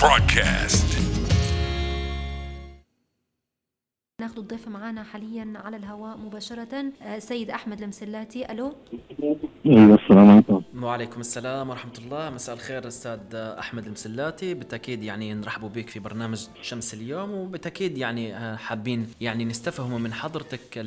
broadcast. ناخذ الضيف معنا حاليا على الهواء مباشرة. آه، سيد أحمد المسلاتي ألو. السلام عليكم وعليكم السلام ورحمة الله. مساء الخير أستاذ أحمد المسلاتي بالتأكيد يعني نرحب بك في برنامج شمس اليوم وبالتأكيد يعني آه، حابين يعني نستفهم من حضرتك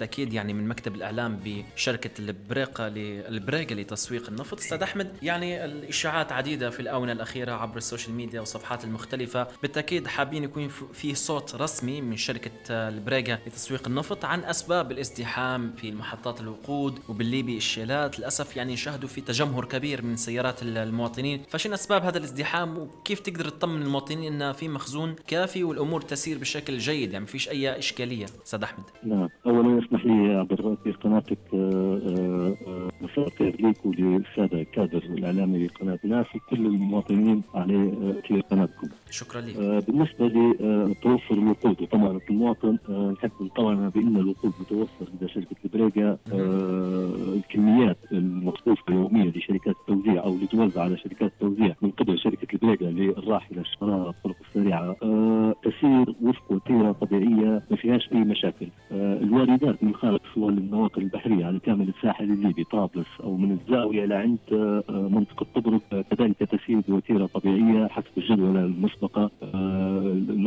ال- ال- بالتأكيد يعني من مكتب الإعلام بشركة البريقة ل- البريقة لتسويق النفط. أستاذ أحمد يعني الإشاعات عديدة في الآونة الأخيرة عبر ال social media والصفحات المختلفة. بالتأكيد حابين يكون في صوت رسمي من شركة آه، البريقة لتسويق النفط عن أسباب الازدحام في محطات الوقود وبالليبي الشيلات. للأسف يعني نشاهدوا في تجمهر كبير من سيارات ال- المواطنين. فشن أسباب هذا الازدحام وكيف تقدر تطمن المواطنين أن في مخزون كافي والأمور تسير بشكل جيد؟ يعني ما فيش أي إشكالية. أستاذ أحمد. نعم. اولا اسمح لي عبر في قناتك آه، آه، آه، مساء الخير ليك وللساده الكادر الإعلامي لقناه ناس وكل المواطنين على في قناتكم. شكرا لك بالنسبة لتوفر الوقود. وطبعا المواطن نحب نطمن بإن الوقود متوفر لدى شركة البريقة آه، الكميات المصروفه يوميا لشركات التوزيع أو اللي توزع على شركات التوزيع من قبل شركة البريقة للراحله الشراء الطرق السريعة آه، تسير وفق وتيره طبيعية ما فيهاش أي مشاكل. آه، الواردات من خارج سواء النواقل البحرية على كامل الساحل الليبي طرابلس أو من الزاوية لعند آه، آه، منطقة طبرق آه، كذلك تسير بوتيرة طبيعية حسب الجدول المسبقة آه،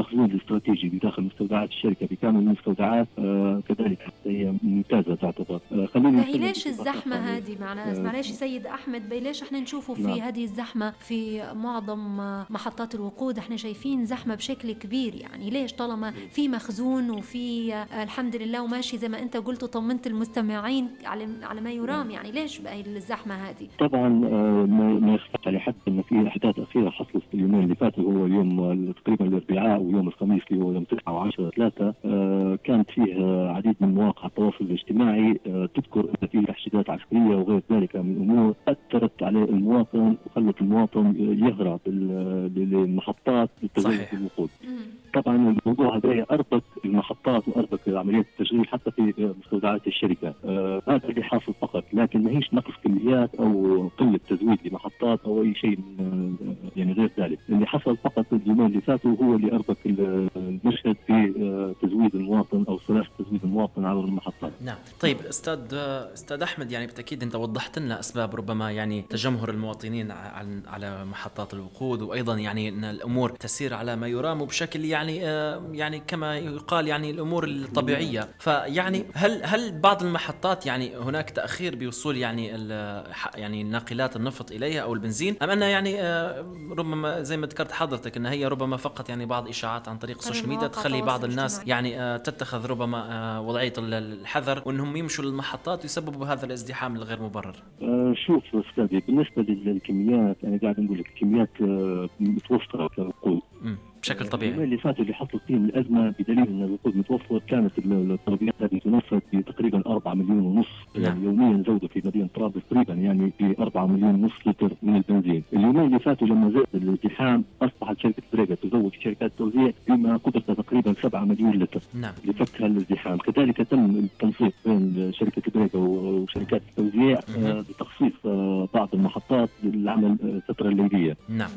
المخزون الاستراتيجي بداخل مستودعات الشركة بكامل المستودعات آه، كذلك هي ممتازة تعتبر آه، نتكلم ليش خاصة. هذه معنا آه. معلش سيد باهي ليش إحنا نشوفوا في نعم. هذه الزحمة في معظم محطات الوقود إحنا شايفين زحمة بشكل كبير يعني ليش طالما في مخزون وفي آه، الحمد لله وماشي زي ما أنت قلت وطمنت المستمعين على على ما يرام يعني ليش باهي الزحمة هذه طبعا ما يخفاش على حد إن في أحداث أخيرة حصلت في اليومين اللي فاتوا هو اليوم تقريبا الاربعاء ويوم الخميس اللي هو يوم 9 و10 3 كانت فيه آه، عديد من مواقع التواصل الاجتماعي آه، تذكر إن في تحشيدات عسكرية وغير ذلك من امور أثرت على المواطن وخلت المواطن يهرب لل- للمحطات صحيح. الوقود. طبعا الموضوع هذا اربك المحطات وأربك عمليه التشغيل حتى في مستودعات الشركة آه هذا اللي حاصل فقط لكن ما هيش نقص كميات أو قلة تزويد لمحطات أو أي شيء من آه، يعني غير ذلك اللي حصل فقط اللي فاتوا هو اللي المواطن على المحطات نعم. طيب أستاذ أستاذ أحمد يعني بالتأكيد أنت وضحت لنا أسباب ربما يعني تجمهر المواطنين على محطات الوقود وأيضا يعني أن الأمور تسير على ما يرام وبشكل يعني آه، يعني كما يقال يعني الأمور الطبيعية. فيعني هل هل بعض المحطات يعني هناك تأخير بوصول يعني يعني ناقلات النفط إليها أو البنزين؟ أم انها يعني آه، ربما زي ما ذكرت حضرتك أن هي ربما فقط يعني بعض إشاعات عن طريق ال social media تخلي بعض التواصل الناس الاجتماعي. يعني آه، تتخذ ربما وضعية ال- الحذر وإنهم يمشوا للمحطات ويسببوا هذا الازدحام الغير مبرر. آه، شوف استاذي بالنسبة للكميات أنا قاعد نقول لك الكميات آه، متوفره كوقود مم، بشكل طبيعي. اللي فاتوا اللي حصلت فيهم الأزمة بدليل أن الوقود متوفر كانت ال- الطلبيات هذه تنفذ بتقريبا 4 مليون ونص نعم. يعني يوميا زودوا في مدينة طرابلس تقريبا يعني في 4 مليون ونص لتر من البنزين، اليومين اللي فاتوا لما زاد الازدحام أصبحت شركة بريغا تزود شركات التوزيع بما قدرتها تقريبا 7 مليون لتر نعم لفك هالازدحام، كذلك تم التنسيق بين شركة بريغا وشركات التوزيع. آه، بتخصيص آه، بعض المحطات للعمل آه، الفترة الليلية. نعم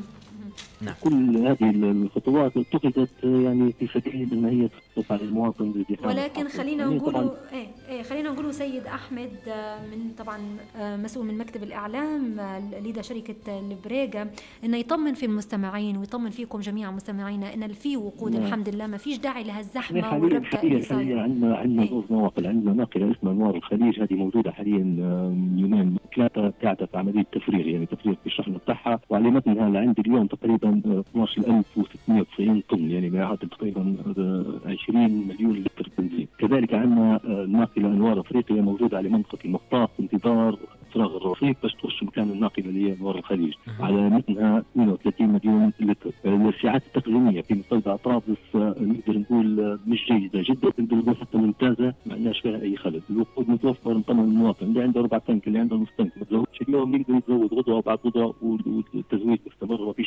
نعم. كل هذه الخطوات اتخذت يعني في سبيل ان هي تصرف على المواطن ولكن. خلينا يعني طبعاً إيه إيه خلينا نقولوا سيد أحمد آه، من طبعا آه، مسؤول من مكتب الإعلام آه، لدى شركة البريغا إنه يطمن في المستمعين ويطمن فيكم جميعا مستمعينا إن في وقود نعم. الحمد لله. ما فيش داعي لهالزحمه حاليا والربكه حاليا حاليا عندنا عندنا إيه. زوج نواقل عندنا ناقلة اسمها انوار الخليج. هذه موجودة حاليا يومين ثلاثة قاعدة في عمليه تفريغ يعني تفريغ في الشحن بتاعها وعلى متنها لعند اليوم تقريبا آه، 12690 طن يعني ما يعادل تقريبا آه، 20 مليون لتر بنزين. كذلك عندنا آه، ناقله أنوار أفريقيا موجودة على منطقة المخطاف انتظار فراغ الرصيف باش تخش مكان الناقله اللي هي أنوار الخليج. على متنها 32 مليون لتر. آه، السعات التخزينيه في مستودع طرابلس آه، نقدر نقول آه، مش جيدة جدا. نقدر نقول حتى ممتازة ما عندناش فيها أي خلل. الوقود متوفر نطمن المواطن اللي عنده ربع تنك اللي عنده نص تنك ما تزودش. اليوم يقدر يتزود غدوة وبعد غدوة وال- والتزويد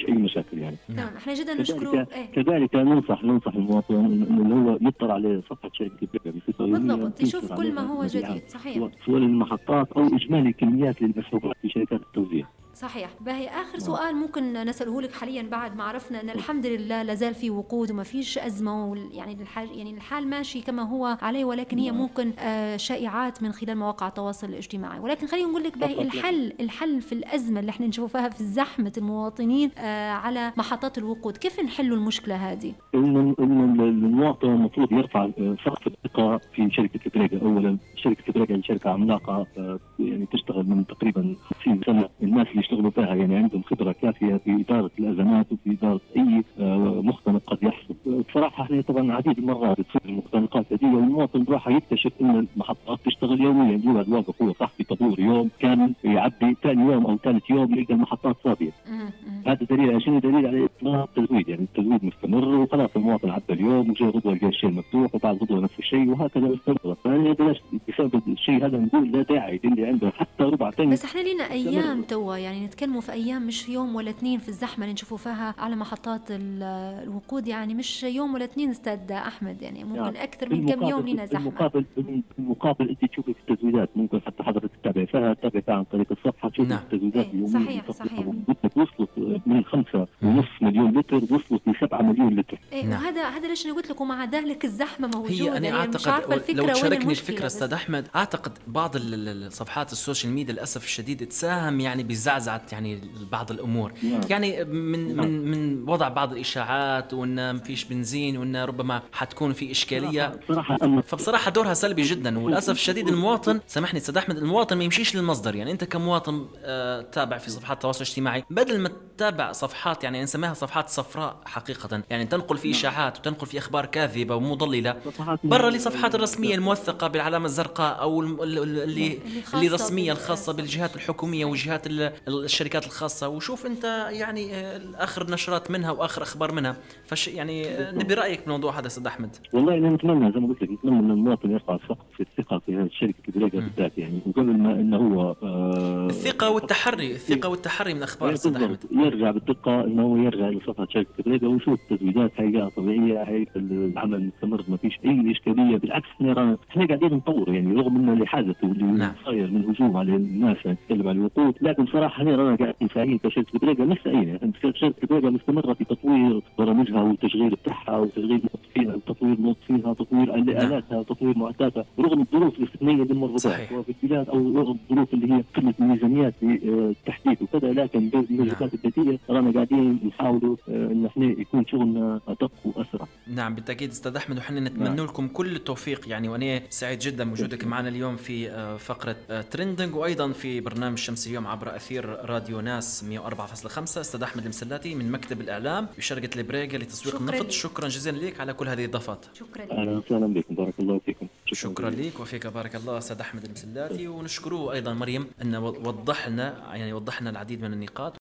فيش أي مشاكل يعني. نعم. تمام إحنا جدا نشكره كذلك إيه. كذلك ننصح ننصح المواطن انه هو يطلع على صفحه شركه بصفه يوميه بالضبط يشوف تنشر كل ما هو. جديد صحيح. سواء سواء المحطات أو إجمالي كميات للمسحوقات في شركات التوزيع. صحيح. باهي آخر سؤال ممكن نسأله لك حاليا بعد ما عرفنا إن الحمد لله لازال في وقود وما فيش أزمة يعني الحال يعني الحال ماشي كما هو عليه ولكن هي ممكن آه شائعات من خلال مواقع التواصل الاجتماعي. ولكن خلينا نقول لك باهي الحل الحل في الأزمة اللي إحنا نشوفها في زحمة المواطنين آه على محطات الوقود كيف نحلوا المشكلة هذه؟ المواطن المفروض يرفع آه، سقف الثقة في شركة البريغا اولا شركة البريغا شركة عملاقة يعني تشتغل من تقريبا 50 سنة. الناس اللي يشتغلوا فيها يعني عندهم خبرة كافية في إدارة الأزمات وفي إدارة أي آه، مختنق قد يحصل. بصراحة إحنا طبعا عديد المرات تصير المختنقات هذه والمواطن راح يكتشف إن المحطات تشتغل يوميا. يقعد واقف هو صاحبي طابور يوم كامل يعبي ثاني يوم أو ثالث يوم يلقى المحطات فاضية. هذا دليل شنو؟ دليل على إطلاق التزويد يعني التزويد مستمر وخلاص المواطن عبى اليوم وجاء غدوة لقى الشيء مفتوح وبعد غدوة نفس الشيء وهكذا. مستمر فانا بلاش بسبب الشيء هذا نقول لا داعي اللي عنده حتى ربع ثاني بس إحنا لينا أيام توا يعني نتكلموا في أيام مش يوم ولا اثنين في الزحمة اللي نشوفوا فيها على محطات الوقود يعني مش يوم ولا اثنين أستاذ أحمد يعني ممكن يعني أكثر من كم يوم لينا زحمة. المقابل المقابل أنت تشوفي في التزويدات ممكن حتى حضرتك تتابعي فيها تتابعي فيها عن طريق الصفحة تشوفي نعم. التزويدات إيه صحيح صحيح. وصلت من خمسة ونص مليون لتر وصلت ل 7 مليون لتر إيه نعم. وهذا هذا ليش أنا قلت لك ومع ذلك الزحمة موجودة هي أنا يعني أعتقد مش عارفه الفكرة لو تشاركني الفكرة أستاذ أحمد أعتقد بعض الصفحات السوشيال ميديا للأسف الشديد تساهم يعني بزعزعة يعني بعض الأمور نعم. يعني من نعم. من من وضع بعض الإشاعات وإن ما فيش بنزين وإن ربما حتكون في إشكالية صراحة فبصراحة دورها سلبي جدا وللأسف الشديد المواطن سامحني أستاذ أحمد المواطن ما يمشيش للمصدر يعني أنت كمواطن آه تابع في صفحات التواصل الاجتماعي بدل ما تتابع صفحات يعني نسميها صفحات صفراء حقيقة. يعني تنقل في إشاعات وتنقل في أخبار كاذبة ومضللة. برا لصفحات الرسمية الموثقة بالعلامة الزرقاء أو اللي اللي رسمية الخاصة بالجهات الحكومية وجهات الشركات الخاصة. وشوف أنت يعني آه، آخر نشرات منها وآخر أخبار منها. فش يعني آه، نبي رأيك بالموضوع هذا أستاذ أحمد. والله أنا نتمنى زي ما قلت لك نتمنى أن المواطن يرفع السقف في الثقة في هذه الشركة البريغا بالذات يعني وقبل ما إنه هو آه الثقة والتحري الثقة والتحري من أخبار أستاذ أحمد. يرجع بالدقة إنه هو يرجع لصفحه شركة بريغا ويشوف التزويدات هيئه طبيعية هيئه العمل مستمر ما فيش أي إشكالية. بالعكس إحنا إحنا قاعدين نطور يعني رغم ان اللي حدث واللي نعم. صاير من هجوم على الناس نتكلم عن الوقود لكن صراحة إحنا رانا قاعدين فاهمين كشركه بريغا مش يعني. شركة بريغا مستمرة في تطوير برامجها والتشغيل بتاعها وتشغيل موظفينها وتطوير موظفينها وتطوير آلاتها وتطوير معداتها. رغم الظروف الاستثنائية اللي بها وفي البلاد أو رغم الظروف اللي هي قله الميزانيات للتحديث وكذا لكن نعم. الذاتيه رانا قاعدين نحاولوا آه، إن إحنا يكون شغلنا أدق وأسرع. نعم بالتأكيد أستاذ أحمد وحنا نتمنى نعم. لكم كل التوفيق. يعني وأنا سعيد جدا بوجودك معنا اليوم في آه، فقرة trending آه، وأيضا في برنامج شمس اليوم عبر أثير راديو ناس 104.5 أستاذ أحمد المسلاتي من مكتب الإعلام بشركه البريقة لتسويق شكرا النفط. شكرا جزيلا لك على كل هذه الإضافات. شكرا لك أهلا وسهلا بكم. بارك الله فيكم. شكرا, شكرا لك وفيك بارك الله أستاذ أحمد المسلاتي ونشكره أيضا مريم انه وضح لنا يعني وضح لنا العديد من النقاط.